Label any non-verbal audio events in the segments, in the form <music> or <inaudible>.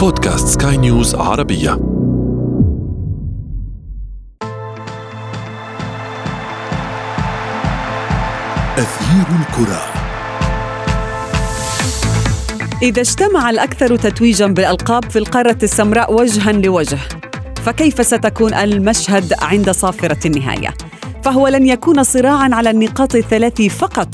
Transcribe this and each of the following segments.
بودكاست سكاي نيوز عربية. أثير الكرة. إذا اجتمع الأكثر تتويجا بالألقاب في القارة السمراء وجها لوجه فكيف ستكون المشهد عند صافرة النهاية؟ فهو لن يكون صراعا على النقاط الثلاث فقط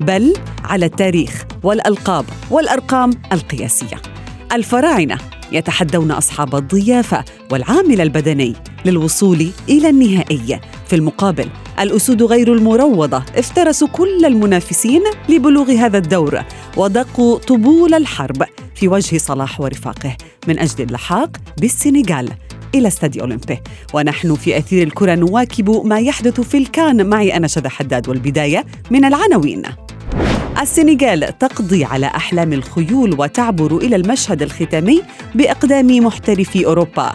بل على التاريخ والألقاب والأرقام القياسية. الفراعنة يتحدون أصحاب الضيافة والعامل البدني للوصول إلى النهائي. في المقابل الأسود غير المروضة افترسوا كل المنافسين لبلوغ هذا الدور ودقوا طبول الحرب في وجه صلاح ورفاقه. من أجل اللحاق بالسنغال إلى استاديو أولمبي. ونحن في أثير الكرة نواكب ما يحدث في الكان. معي أنا شذى حداد والبداية من العناوين. السنغال تقضي على أحلام الخيول وتعبر إلى المشهد الختامي بأقدام محترفي أوروبا.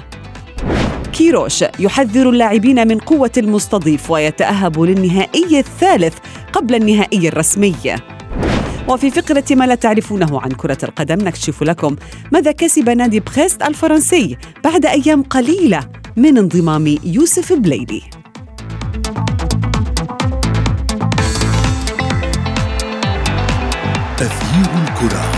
كيروش يحذر اللاعبين من قوة المستضيف ويتأهب للنهائي الثالث قبل النهائي الرسمي. وفي فقرة ما لا تعرفونه عن كرة القدم نكشف لكم ماذا كسب نادي بخيست الفرنسي بعد أيام قليلة من انضمام يوسف بليدي أثير الكرة.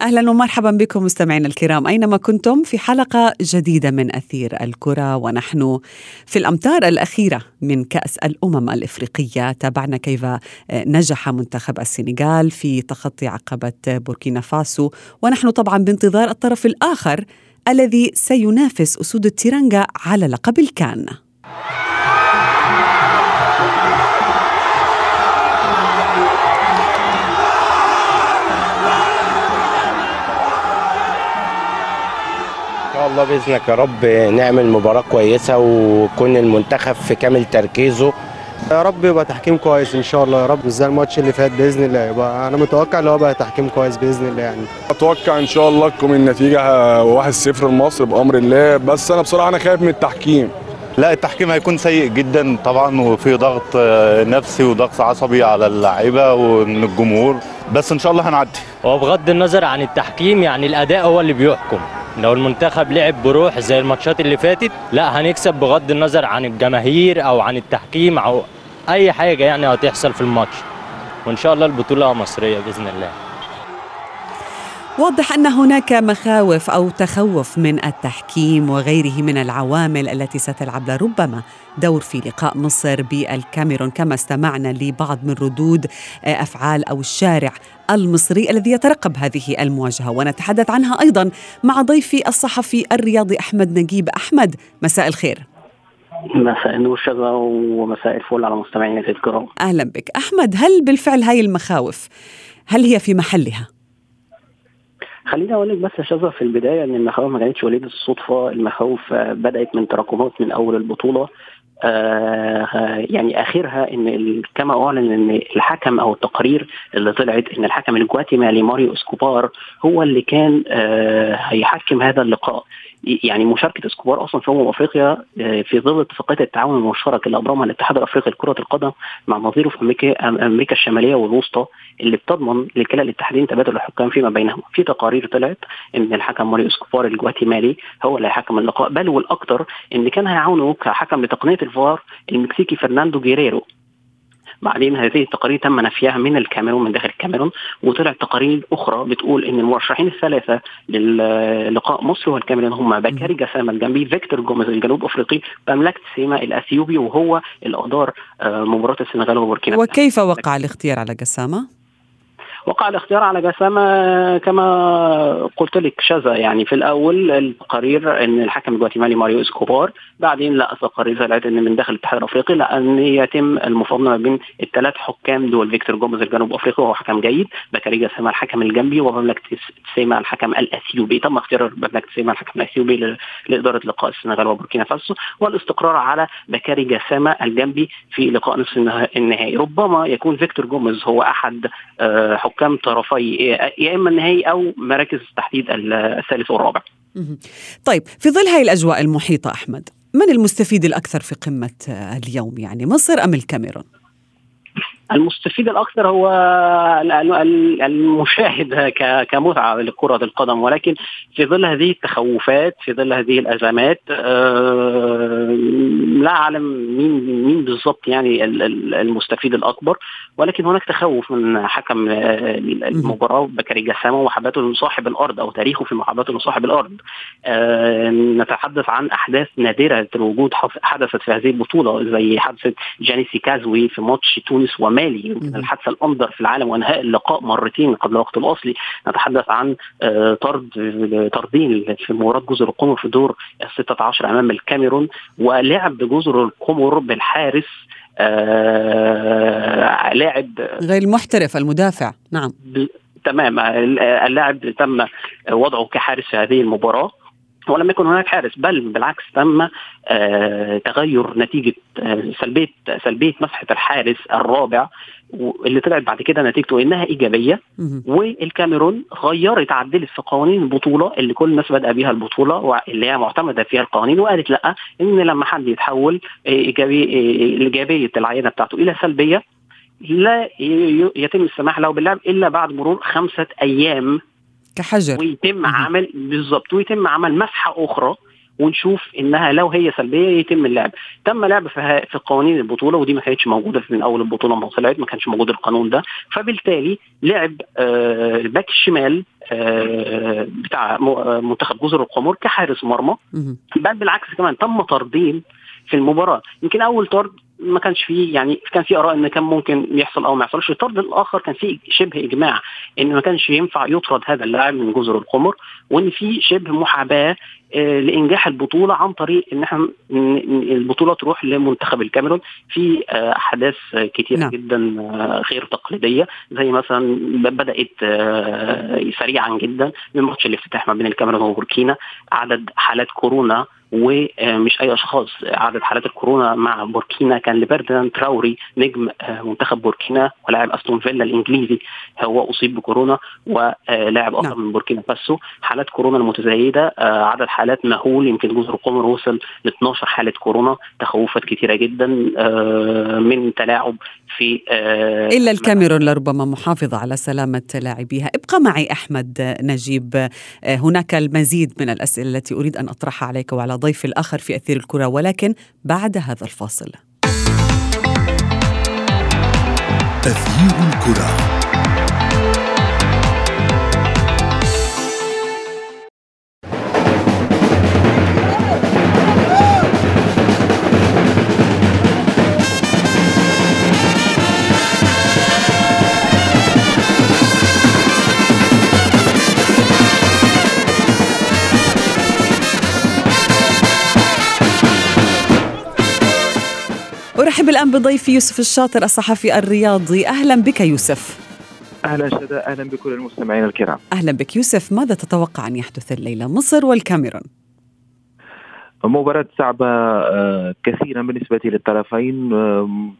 أهلا ومرحبا بكم مستمعينا الكرام. أينما كنتم في حلقة جديدة من أثير الكرة ونحن في الأمتار الأخيرة من كأس الأمم الإفريقية. تابعنا كيف نجح منتخب السنغال في تخطي عقبة بوركينا فاسو. ونحن طبعا بانتظار الطرف الآخر الذي سينافس أسود التيرانجا على لقب الكان. شاء الله بإذنك يا رب نعمل مباراة كويسة ويكون المنتخب في كامل تركيزه. يا رب يبقى تحكيم كويس إن شاء الله يا رب مش زي الماتش اللي فات بإذن الله. يبقى أنا متوقع إن هو بقى تحكيم كويس بإذن الله يعني. أتوقع إن شاء الله تكون النتيجة 1-0 لمصر بأمر الله. بس أنا بصراحة أنا خايف من التحكيم. لا التحكيم هيكون سيء جدا طبعا وفي ضغط نفسي وضغط عصبي على اللعيبة ومن الجمهور. بس إن شاء الله هنعدي. وبغض النظر عن التحكيم يعني الأداء هو اللي بيحكم. لو المنتخب لعب بروح زي الماتشات اللي فاتت. لا هنكسب بغض النظر عن الجماهير أو عن التحكيم أو أي حاجة يعني هتحصل في الماتش. وإن شاء الله البطولة مصرية بإذن الله. واضح أن هناك مخاوف أو تخوف من التحكيم وغيره من العوامل التي ستلعب. لربما دور في لقاء مصر بالكاميرون كما استمعنا لبعض من ردود أفعال أو الشارع المصري الذي يترقب هذه المواجهة. ونتحدث عنها أيضا مع ضيفي الصحفي الرياضي أحمد نجيب. أحمد مساء الخير. مساء النور شذا ومساء الفل على مستمعينا الكرام. أهلا بك. أحمد هل بالفعل هاي المخاوف هل هي في محلها؟ خليني أقول لك بس يا شذا في البداية إن المخاوف ما كانتش وليدة الصدفة المخاوف بدأت من تراكمات من أول البطولة. يعني آخرها إن كما أعلن إن الحكم أو التقارير اللي طلعت إن الحكم الجواتيمالي ماريو إسكوبار هو اللي كان آه هيحكم هذا اللقاء. يعني مشاركة إسكوبار أصلا في أمم أفريقيا آه، في ظل اتفاقية التعاون المشترك اللي ابرمها الاتحاد الأفريقي لكرة القدم مع نظيره في أمريكا أمريكا الشمالية والوسطى اللي بتضمن لكلا الاتحادين تبادل الحكام فيما بينهم. في تقارير طلعت إن الحكم ماريو إسكوبار الجواتيمالي هو اللي هيحكم اللقاء. بل والأكثر إن كان هيعاونه كحكم لتقنية الفار المكسيكي فرناندو جيريرو. بعدين هذه التقارير تم نفيها من الكاميرون من داخل الكاميرون وطلعت تقارير أخرى بتقول إن المرشحين الثلاثة للقاء مصر والكاميرون هم بكاري جسامه الجامبي فيكتور جوميز الجنوب أفريقي باملاك تيسيما الأثيوبي وهو اللي ادار آه، مباراة السنغال وبوركينا وكيف وقع الاختيار على جسامه؟ وقع الاختيار على جسامة كما قلت لك شذا يعني في الأول التقارير إن الحكم الجواتيمالي ماريو إسكوبار بعدين لا تقارير طلعت إن من داخل الاتحاد الأفريقي لا ان يتم المفاضله ما بين الثلاث حكام دول فيكتور جوميز الجنوب أفريقي وهو حكم جيد بكاري جسامة الحكم الجامبي وباملاك تيسيما الحكم الأثيوبي. تم اختيار باملاك تيسيما الحكم الأثيوبي لإدارة لقاء السنغال وبوركينا فاسو والاستقرار على بكاري جسامة الجامبي في لقاء نصف النهائي. ربما يكون فيكتور جوميز هو أحد آه، حكام طرفي يا إما النهائي أو مراكز تحديد الثالث والرابع. طيب في ظل هاي الأجواء المحيطة أحمد من المستفيد الأكثر في قمة اليوم يعني مصر أم الكاميرون؟ المستفيد الأكثر هو المشاهد كمتعة لكرة القدم ولكن في ظل هذه التخوفات في ظل هذه الأزمات آه، لا أعلم مين مين بالضبط يعني المستفيد الأكبر ولكن هناك تخوف من حكم المباراة بكري جسامة ومحبته لصاحب الأرض أو تاريخه في محبته لصاحب الأرض. آه، نتحدث عن أحداث نادرة الوجود حدثت في هذه البطولة زي حادثة جانيسي كازوي في ماتش تونس ومالي يمكن الحادثة الانظر في العالم وأنهاء اللقاء مرتين قبل الوقت الاصلي نتحدث عن آه، طرد طردين في مباراة جزر القمر في دور 16 أمام الكاميرون ولعب جزر القمر بالحارس آه لاعب غير محترف المدافع. نعم. تمام. اللاعب تم وضعه كحارس في هذه المباراة. ولم يكن هناك حارس بل بالعكس تم آه تغير نتيجة آه سلبية سلبية مسحة الحارس الرابع واللي طلعت بعد كده نتيجته إنها إيجابية والكاميرون غيرت عدلت في قوانين البطولة اللي كل الناس بادئه بيها البطولة واللي هي معتمدة فيها القوانين وقالت لأ إن لما حد يتحول إيجابي إيجابية العينة بتاعته إلى سلبية لا يتم السماح له باللعب إلا بعد مرور خمسة أيام. كحجر. ويتم عمل بالظبط ويتم عمل مسحة أخرى ونشوف إنها لو هي سلبية يتم اللعب. تم لعب في قوانين البطولة ودي ما كانتش موجودة من أول البطولة ما طلعت ما كانش موجود القانون ده. فبالتالي لعب آه الباك الشمال آه بتاع منتخب جزر القمر كحارس مرمى. بل بالعكس كمان تم طردين في المباراة. يمكن أول طرد ما كانش فيه يعني كان في آراء إن كان ممكن يحصل أو ما يحصلش الطرد الآخر كان في شبه إجماع إن ما كانش ينفع يطرد هذا اللاعب من جزر القمر وإن في شبه محاباة آه، لإنجاح البطولة عن طريق إن إحنا البطولة تروح لمنتخب الكاميرون في آه، أحداث كثيره نعم. جدا آه، غير تقليدية زي مثلا بدأت سريعا جدا من ماتش الافتتاح ما بين الكاميرون وبوركينا عدد حالات كورونا ومش أي أشخاص. عدد حالات الكورونا مع بوركينا كان لبردان تراوري نجم منتخب بوركينا ولاعب أستون فيلا الإنجليزي هو أصيب بكورونا ولاعب اخر نعم. من بوركينا فاسو حالات كورونا المتزايدة عدد حالات مهول يمكن جزر القمر وصل ل 12 حالة كورونا تخوفات كثيره جدا آه، من تلاعب في آه، إلا الكاميرون لربما محافظة على سلامة لاعبيها. ابقى معي أحمد نجيب. آه، هناك المزيد من الأسئلة التي أريد أن أطرحها عليك وعلى ضيفي الآخر في أثير الكرة ولكن بعد هذا الفاصل. أثير الكرة. أرحب الآن بضيفي يوسف الشاطر الصحفي الرياضي. أهلا بك يوسف. أهلا شدا أهلا بكل المستمعين الكرام. أهلا بك يوسف. ماذا تتوقع أن يحدث الليلة؟ مصر والكاميرون. مباراة صعبة آه، كثيرا بالنسبة للطرفين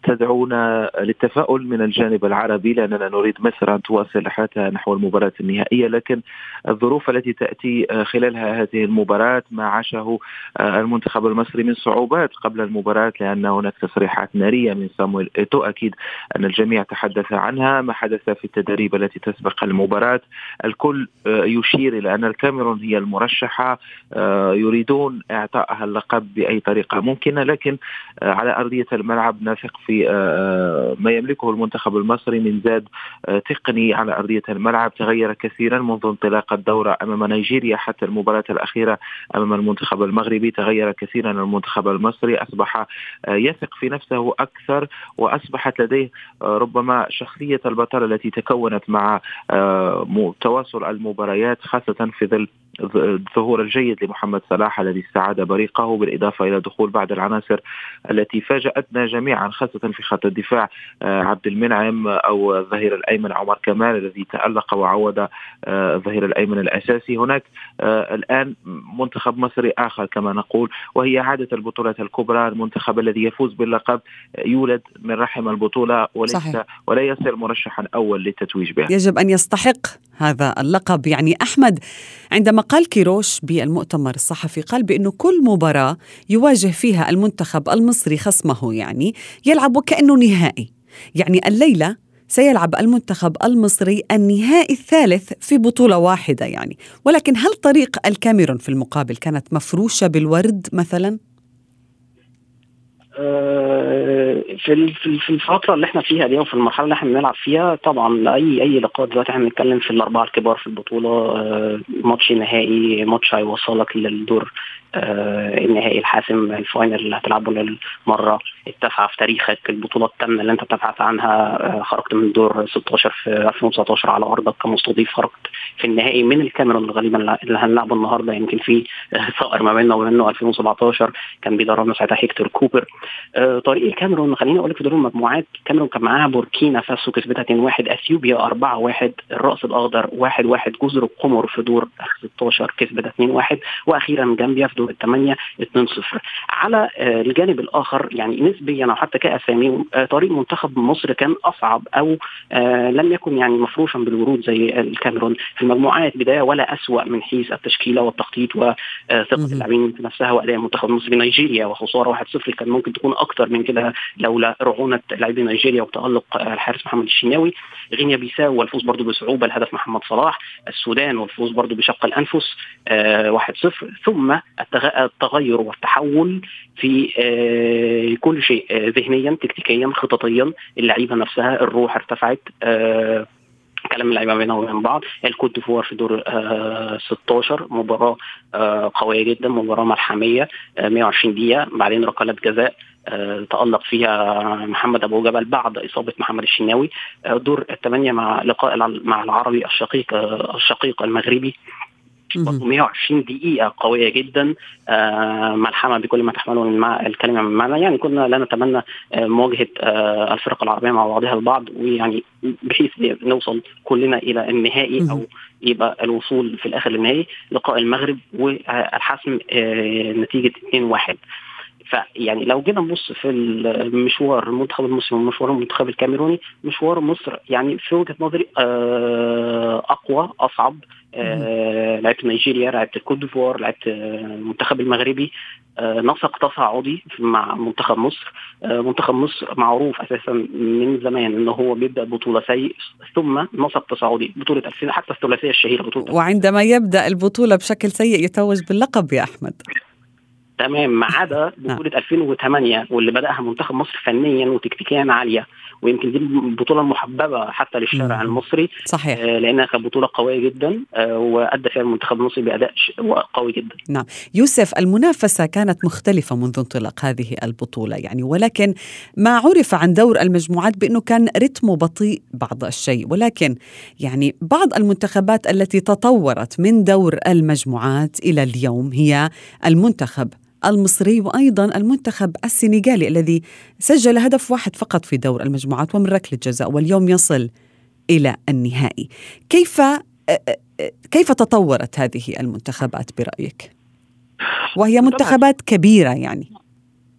تدعونا للتفاؤل من الجانب العربي لأننا نريد مصر أن تواصل حتى نحو المباراة النهائية لكن الظروف التي تأتي آه، خلالها هذه المباراة ما عاشه آه، المنتخب المصري من صعوبات قبل المباراة لأن هناك تصريحات نارية من سامويل إيتو أكيد أن الجميع تحدث عنها ما حدث في التدريب التي تسبق المباراة. الكل يشير إلى أن الكاميرون هي المرشحة يريدون إعطاء اللقب بأي طريقة ممكنة لكن آه، على أرضية الملعب نثق في آه، آه، ما يملكه المنتخب المصري من زاد تقني على أرضية الملعب. تغير كثيرا منذ انطلاق الدورة أمام نيجيريا حتى المباراة الأخيرة أمام المنتخب المغربي. تغير كثيرا المنتخب المصري. أصبح يثق في نفسه أكثر وأصبحت لديه ربما شخصية البطل التي تكونت مع تواصل المباريات خاصة في ظل الظهور الجيد لمحمد صلاح الذي استعاد بريقه بالإضافة إلى دخول بعض العناصر التي فاجأتنا جميعا خاصة في خط الدفاع آه، عبد المنعم أو الظهير الأيمن عمر كمال الذي تألق وعوض آه، الظهير الأيمن الأساسي. هناك آه، الآن منتخب مصري آخر كما نقول وهي عادة البطولات الكبرى. المنتخب الذي يفوز باللقب يولد من رحم البطولة وليس صحيح. ولا يصير مرشحا أول للتتويج بها. يجب أن يستحق هذا اللقب. يعني أحمد عندما قال كيروش بالمؤتمر الصحفي قال بأنه كل مباراة يواجه فيها المنتخب المصري خصمه يعني يلعب وكأنه نهائي يعني الليلة سيلعب المنتخب المصري النهائي الثالث في بطولة واحدة يعني ولكن هل طريق الكاميرون في المقابل كانت مفروشة بالورد مثلاً؟ آه، في في الفترة اللي إحنا فيها دي وفي المرحلة اللي إحنا بنلعب فيها طبعا اي أي لقاء دلوقتي إحنا بنتكلم في الأربعة الكبار في البطولة آه، ماتش نهائي ماتش هيوصلك للدور النهائي الحاسم ال final اللي هتلعبه للمرة التاسعة في تاريخك. البطولة الثامنه اللي انت بتبحث عنها خرجت من دور 16 في 2019 على ارضك كمستضيف خرجت في النهائي من الكاميرون غالبا اللي هنلعبه النهارده. يمكن في <laughs> ثأر ما بيننا وبينه 2017 كان بيدربنا ساعتها هيكتور كوبر. آه، طريق الكاميرون خليني أقول لك في دور المجموعات. الكاميرون كان معاها بوركينا فاسو كسبتها 2-1 أثيوبيا 4-1 الرأس الأخضر 1-1 جزر القمر في دور 16 كسبتها 2-1 وأخيرا جامبيا في دور الثمانيه 2-0 على آه، الجانب الآخر يعني نسبيا أو حتى كأسامي آه، طريق منتخب مصر كان أصعب أو لم يكن يعني مفروشا بالورود زي الكاميرون. في المجموعات بداية ولا أسوأ من حيث التشكيلة والتخطيط وثقة اللاعبين في نفسها وأداء المنتخب المصري نيجيريا. وخسارة 1-0 كان ممكن تكون أكثر من كده لولا رعونة لاعبي نيجيريا وتألق الحارس محمد الشناوي. غينيا بيساو والفوز برضه بصعوبة لهدف محمد صلاح. السودان والفوز برضه بشق الأنفس 1-0 آه، ثم التغير والتحول في آه، كل شيء آه، ذهنيا تكتيكيا خططيا. اللعيبة نفسها الروح ارتفعت كلام اللعيبة بينهم وبين بعض. الكوت ديفوار في دور آه 16 مباراة آه قوية جدا مباراة ملحمية آه 120 دقيقة. بعدين ركلات جزاء آه تألق فيها محمد أبو جبل بعد إصابة محمد الشناوي. آه دور الثمانية مع لقاء مع العربي الشقيق آه الشقيق المغربي. 120 دقيقة قوية جدا. آه ملحمة بكل ما تحمله من الكلمة من معنى يعني كنا لا نتمنى آه مواجهة آه الفرق العربية مع بعضها البعض ويعني بحيث نوصل كلنا إلى النهائي أو يبقى الوصول في الآخر للنهائي. لقاء المغرب والحسم نتيجة 2-1 فيعني لو جينا نبص في المشوار المنتخب المصري ومشوار المنتخب الكاميروني مشوار مصر يعني في وجهة نظري آه، أقوى أصعب آه لعبت نيجيريا لعبت الكوت ديفوار لعبت المنتخب المغربي آه نسق تصاعدي مع منتخب مصر. آه منتخب مصر معروف أساسا من زمان إن هو بيبدأ بطولة سيء ثم نسق تصاعدي بطولة حتى الثلاثية الشهيرة بطولة وعندما يبدأ البطولة بشكل سيء يتوج باللقب يا أحمد. تمام ما <laughs> عدا نعم. بطوله 2008 واللي بدأها منتخب مصر فنيا وتكتيكيا عالية ويمكن دي البطوله المحببه حتى للشارع المصري صحيح. آه لأنها كانت بطولة قوية جدا آه وأدى فيها المنتخب المصري بأداء قوي جدا. نعم. يوسف المنافسة كانت مختلفة منذ انطلاق هذه البطولة يعني ولكن ما عرف عن دور المجموعات بأنه كان رتمه بطيء بعض الشيء ولكن يعني بعض المنتخبات التي تطورت من دور المجموعات إلى اليوم هي المنتخب المصري وأيضا المنتخب السنغالي الذي سجل هدف واحد فقط في دور المجموعات ومن ركلة جزاء واليوم يصل إلى النهائي. كيف كيف تطورت هذه المنتخبات برأيك؟ وهي منتخبات كبيرة يعني.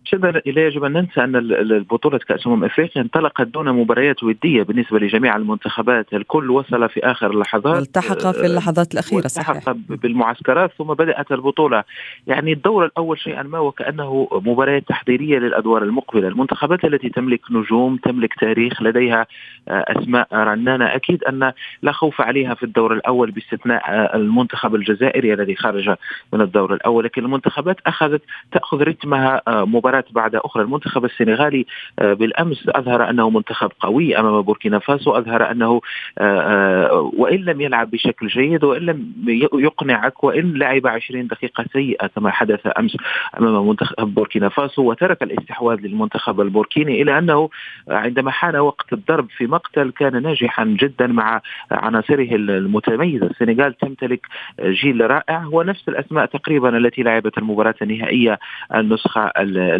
شبه لا يجب أن ننسى أن البطولة كأس أمم إفريقيا انطلقت دون مباريات ودية بالنسبة لجميع المنتخبات، الكل وصل في آخر اللحظات والتحق في اللحظات الأخيرة صحيح. بالمعسكرات ثم بدأت البطولة، يعني الدور الأول شيئا ما وكأنه مباريات تحضيرية للأدوار المقبلة، المنتخبات التي تملك نجوم، تملك تاريخ، لديها آه، أسماء رنانة، أكيد أن لا خوف عليها في الدور الأول باستثناء آه، المنتخب الجزائري الذي خرج من الدور الأول، لكن المنتخبات أخذت تأخذ رتمها آه، مباراة بعد أخرى. المنتخب السنغالي آه، بالأمس أظهر أنه منتخب قوي أمام بوركينا فاسو أظهر أنه آه، آه، وإن لم يلعب بشكل جيد وإن لم يقنعك وإن لعب 20 دقيقة سيئة كما حدث أمس أمام منتخب بوركينا فاسو وترك الاستحواذ للمنتخب البوركيني إلى أنه عندما حان وقت الضرب في مقتل كان ناجحا جدا مع عناصره المتميزة السنغال تمتلك جيل رائع هو نفس الأسماء تقريبا التي لعبت المباراة النهائية النسخة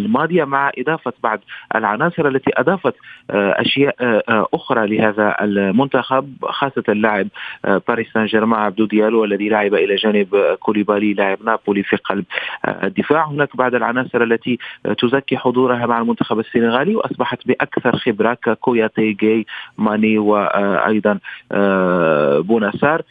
الماضية مع إضافة بعض العناصر التي أضافت آه، أشياء آه، آه، أخرى لهذا المنتخب خاصة اللاعب باريس سان جيرمان عبدو ديالو الذي لعب إلى جانب كوليبالي لاعب نابولي في قلب الدفاع. هناك بعض العناصر التي تزكي حضورها مع المنتخب السنغالي وأصبحت بأكثر خبرة ككوياتي جاي ماني وأيضا بوناسار.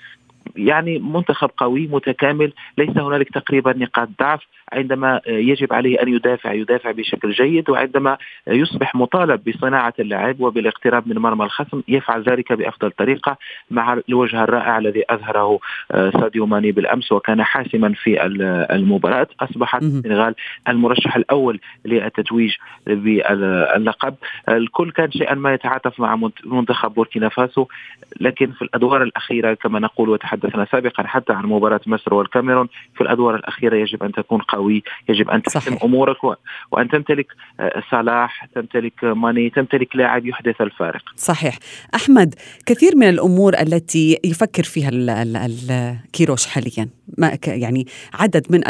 يعني منتخب قوي متكامل ليس هنالك تقريبا نقاط ضعف. عندما يجب عليه أن يدافع يدافع بشكل جيد وعندما يصبح مطالب بصناعة اللعب وبالاقتراب من مرمى الخصم يفعل ذلك بأفضل طريقة مع الوجه الرائع الذي أظهره ساديو ماني بالأمس وكان حاسما في المباراة. اصبحت السنغال المرشح الأول للتتويج باللقب. الكل كان شيئا ما يتعاطف مع منتخب بوركينا فاسو لكن في الأدوار الأخيرة كما نقول وتحدثنا سابقا حتى عن مباراة مصر والكاميرون في الأدوار الأخيرة يجب أن تكون قوي يجب أن تحسم أمورك وأن تمتلك آه، صلاح تمتلك ماني تمتلك لاعب يحدث الفارق. صحيح. أحمد كثير من الأمور التي يفكر فيها كيروش حاليا ما يعني عدد من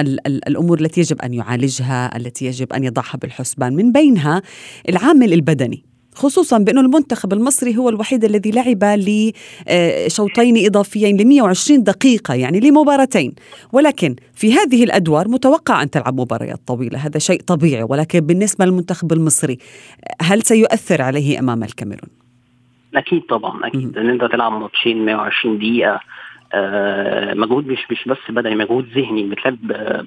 الأمور التي يجب أن يعالجها التي يجب أن يضعها بالحسبان من بينها العامل البدني. خصوصا بأنه المنتخب المصري هو الوحيد الذي لعب لشوطين إضافيين ل 120 دقيقة يعني لمباراتين. ولكن في هذه الأدوار متوقع أن تلعب مباريات طويلة. هذا شيء طبيعي. ولكن بالنسبة للمنتخب المصري هل سيؤثر عليه أمام الكاميرون؟ أكيد طبعا أكيد. أن أنت تلعب ماتشين 120 دقيقة آه، مجهود مش مش بس بدني مجهود ذهني. بتلعب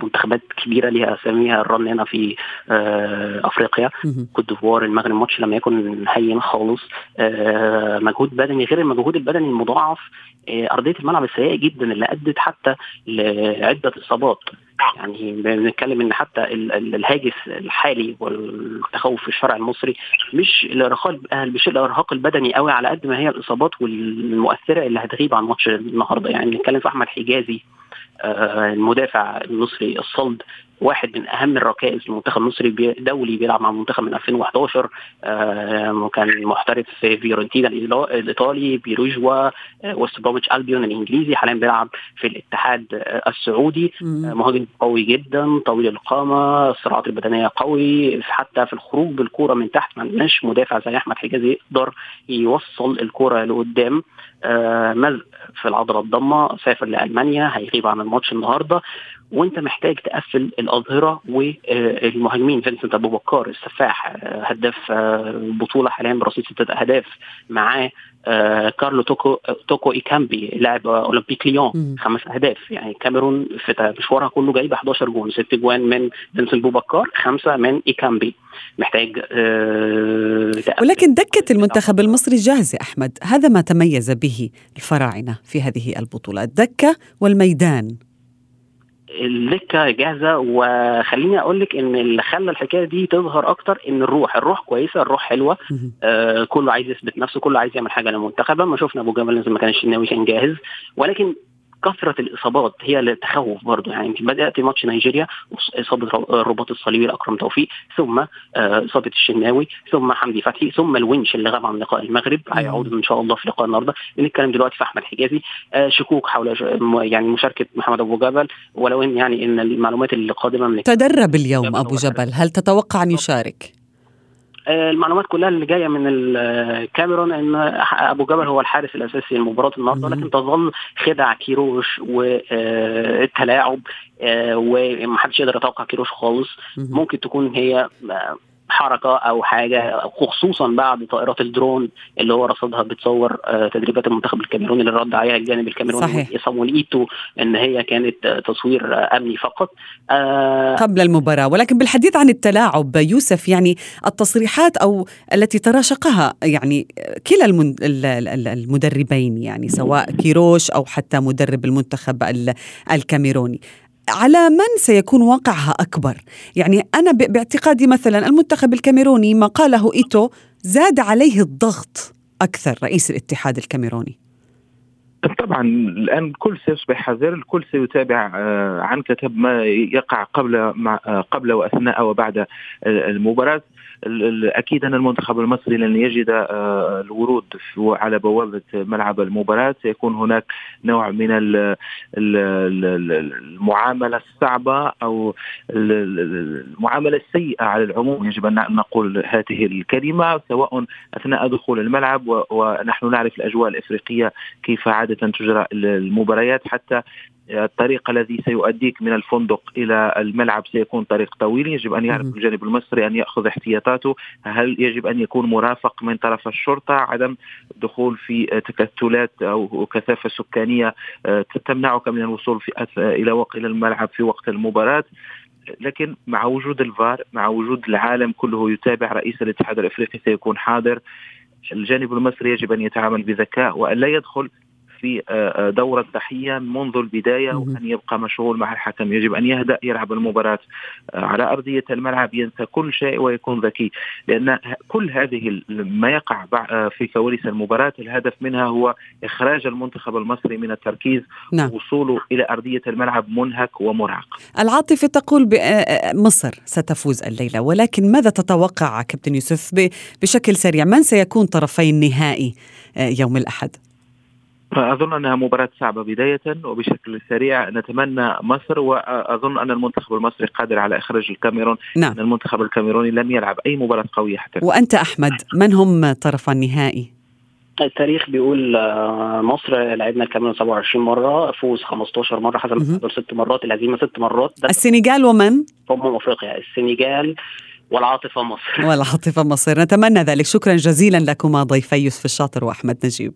منتخبات كبيرة ليها أساميها. الرنانة في آه، أفريقيا. كوت ديفوار المغرب الماتش لما يكون هين خالص. آه، مجهود بدني. غير المجهود البدني المضاعف أرضية الملعب السيئه جدا اللي أدت حتى لعدة إصابات. يعني بنتكلم إن حتى الهاجس الحالي والتخوف في الشارع المصري مش الارهاق مش الارهاق البدني قوي على قد ما هي الإصابات والمؤثرة اللي هتغيب عن ماتش النهارده. يعني بنتكلم في أحمد حجازي آه، المدافع المصري الصلد واحد من أهم الركائز المنتخب المصري دولي بيلعب مع المنتخب من 2011 آه كان محترف في فيورنتينا الإيطالي بيروجيا آه وست بروميتش ألبيون الإنجليزي. حاليا بيلعب في الاتحاد السعودي. آه مهاجم قوي جدا طويل القامة الصراعات البدنية قوي. حتى في الخروج بالكورة من تحت ما عندناش مدافع زي أحمد حجازي يقدر يوصل الكورة لقدام. مزق في العضلة الضامة سافر لألمانيا هيغيب عن الماتش النهارده. وأنت محتاج تقفل الأظهرة والمهاجمين فينسنت ابو بكار السفاح آه، هداف آه، حاليا برصيد ستة أهداف معاه آه، كارلو توكو توكو إيكامبي لاعب أولمبيك ليون خمس أهداف. يعني كاميرون في مشوارها كله جايبه 11 جون ست جوان من فينسنت بوبكار خمسة من إيكامبي. محتاج ولكن دكة المنتخب المصري جاهزه أحمد. هذا ما تميز به الفراعنة في هذه البطولة الدكة والميدان. الدكة جاهزة وخليني أقول لك إن اللي خلى الحكاية دي تظهر أكتر إن الروح الروح كويسة الروح حلوة آه كله عايز يثبت نفسه كله عايز يعمل حاجة للمنتخب لما شفنا أبو جبل ما كانش الناوي كان جاهز. ولكن كثرة الإصابات هي اللي تخوف برضه. يعني يمكن بدات ماتش نيجيريا إصابة الرباط الصليبي لاكرم توفيق ثم آه، إصابة الشناوي ثم حمدي فتحي ثم الونش اللي غاب عن لقاء المغرب. هيعود إن شاء الله في لقاء النهارده. بنتكلم دلوقتي في أحمد حجازي. آه، شكوك حول يعني مشاركة محمد أبو جبل ولو إن يعني إن المعلومات اللي قادمه من تدرب اليوم أبو جبل. هل تتوقع أن يشارك؟ آه، المعلومات كلها اللي جاية من الكاميرون إن أبو جبل هو الحارس الأساسي لمباراة النهارده لكن تظل خدع كيروش والتلاعب آه، ومحدش يقدر يتوقع كيروش خالص. ممكن تكون هي حركة أو حاجة خصوصا بعد طائرات الدرون اللي هو رصدها بتصور آه، تدريبات المنتخب الكاميروني اللي رد عليها الجانب الكاميروني إيتو إن هي كانت تصوير أمني فقط. آه قبل المباراة. ولكن بالحديث عن التلاعب يوسف يعني التصريحات أو التي تراشقها يعني كلا المدربين يعني سواء كيروش أو حتى مدرب المنتخب الكاميروني. على من سيكون واقعها أكبر؟ يعني أنا باعتقادي مثلا المنتخب الكاميروني ما قاله إيتو زاد عليه الضغط أكثر رئيس الاتحاد الكاميروني. طبعا الآن الكل سيصبح حذر الكل سيتابع آه، عن كتب ما يقع قبل آه، قبل وأثناء وبعد المباراة. أكيد أن المنتخب المصري لن يجد آه، الورود على بوابة ملعب المباراة. سيكون هناك نوع من المعاملة الصعبة أو المعاملة السيئة على العموم. يجب أن نقول هذه الكلمة سواء أثناء دخول الملعب ونحن نعرف الأجواء الإفريقية كيف عادة تجرى المباريات. حتى الطريق الذي سيؤديك من الفندق إلى الملعب سيكون طريق طويل. يجب أن يعرف الجانب المصري أن يأخذ احتياطاته هل يجب أن يكون مرافق من طرف الشرطة؟ عدم الدخول في تكتلات أو كثافة سكانية آه، تمنعك من الوصول في إلى وقت إلى الملعب في وقت المباراة. لكن مع وجود الفار مع وجود العالم كله يتابع رئيس الاتحاد الأفريقي سيكون حاضر. الجانب المصري يجب أن يتعامل بذكاء وأن لا يدخل في آه، آه، دور الضحيه منذ البداية وأن يبقى مشغول مع الحكم. يجب أن يهدأ يلعب المباراة آه، على أرضية الملعب ينسى كل شيء ويكون ذكي. لأن كل هذه ما يقع في كواليس المباراة الهدف منها هو إخراج المنتخب المصري من التركيز نعم. وصوله إلى أرضية الملعب منهك ومرهق. العاطفة تقول مصر ستفوز الليلة. ولكن ماذا تتوقع كابتن يوسف بشكل سريع؟ من سيكون طرفي النهائي يوم الأحد؟ أظن أنها مباراة صعبة بداية وبشكل سريع نتمنى مصر وأظن أن المنتخب المصري قادر على إخراج الكاميرون. نعم. أن المنتخب الكاميروني لم يلعب أي مباراة قوية حتى وأنت أحمد من هم طرف النهائي؟ التاريخ بيقول آه، مصر لعبنا الكاميرون 27 مرة فوز 15 مرة حسب التعادل ست مرات الهزيمة ست مرات. السنغال ومن؟ أمم أفريقيا السنغال والعاطفة مصر. والعاطفة مصر. نتمنى ذلك. شكرا جزيلا لكما ضيفي يوسف الشاطر وأحمد نجيب.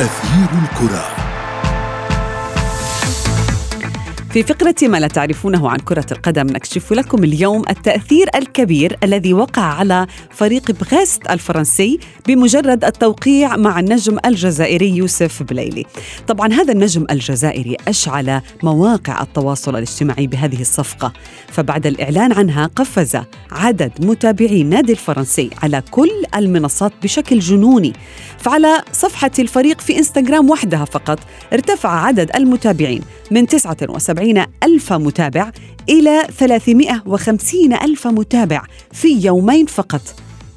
أثير الكرة. في فقرة ما لا تعرفونه عن كرة القدم نكشف لكم اليوم التأثير الكبير الذي وقع على فريق بغيست الفرنسي بمجرد التوقيع مع النجم الجزائري يوسف بليلي. طبعا هذا النجم الجزائري أشعل مواقع التواصل الاجتماعي بهذه الصفقة، فبعد الإعلان عنها قفز عدد متابعي النادي الفرنسي على كل المنصات بشكل جنوني. فعلى صفحة الفريق في إنستغرام وحدها فقط ارتفع عدد المتابعين من 79 ألف متابع إلى 350 ألف متابع في يومين فقط.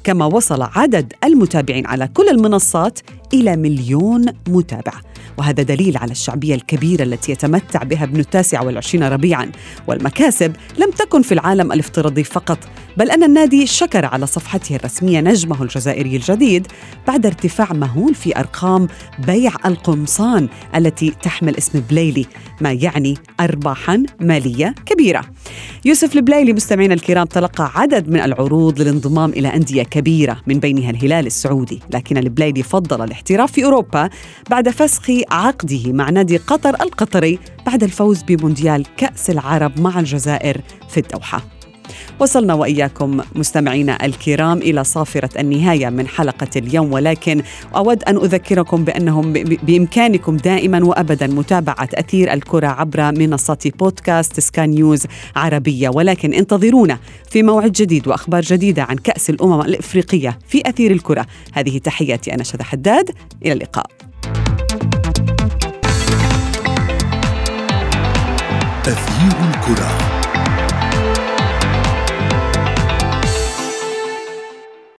كما وصل عدد المتابعين على كل المنصات إلى مليون متابع. وهذا دليل على الشعبية الكبيرة التي يتمتع بها ابن التاسع والعشرين ربيعا. والمكاسب لم تكن في العالم الافتراضي فقط بل أن النادي شكر على صفحته الرسمية نجمه الجزائري الجديد بعد ارتفاع مهول في أرقام بيع القمصان التي تحمل اسم بليلي ما يعني أرباحا مالية كبيرة. يوسف البليلي مستمعينا الكرام تلقى عدد من العروض للانضمام إلى أندية كبيرة من بينها الهلال السعودي. لكن البليلي فضل الاحتراف في أوروبا بعد فسخ عقده مع نادي قطر القطري بعد الفوز بمونديال كأس العرب مع الجزائر في الدوحة. وصلنا وإياكم مستمعينا الكرام إلى صافرة النهاية من حلقة اليوم ولكن أود أن أذكركم بأنهم بإمكانكم دائما وأبدا متابعة أثير الكرة عبر منصه بودكاست سكان نيوز عربية. ولكن انتظرونا في موعد جديد وأخبار جديدة عن كأس الأمم الإفريقية في أثير الكرة. هذه تحياتي أنا شذى حداد. إلى اللقاء. تغيير الكرة.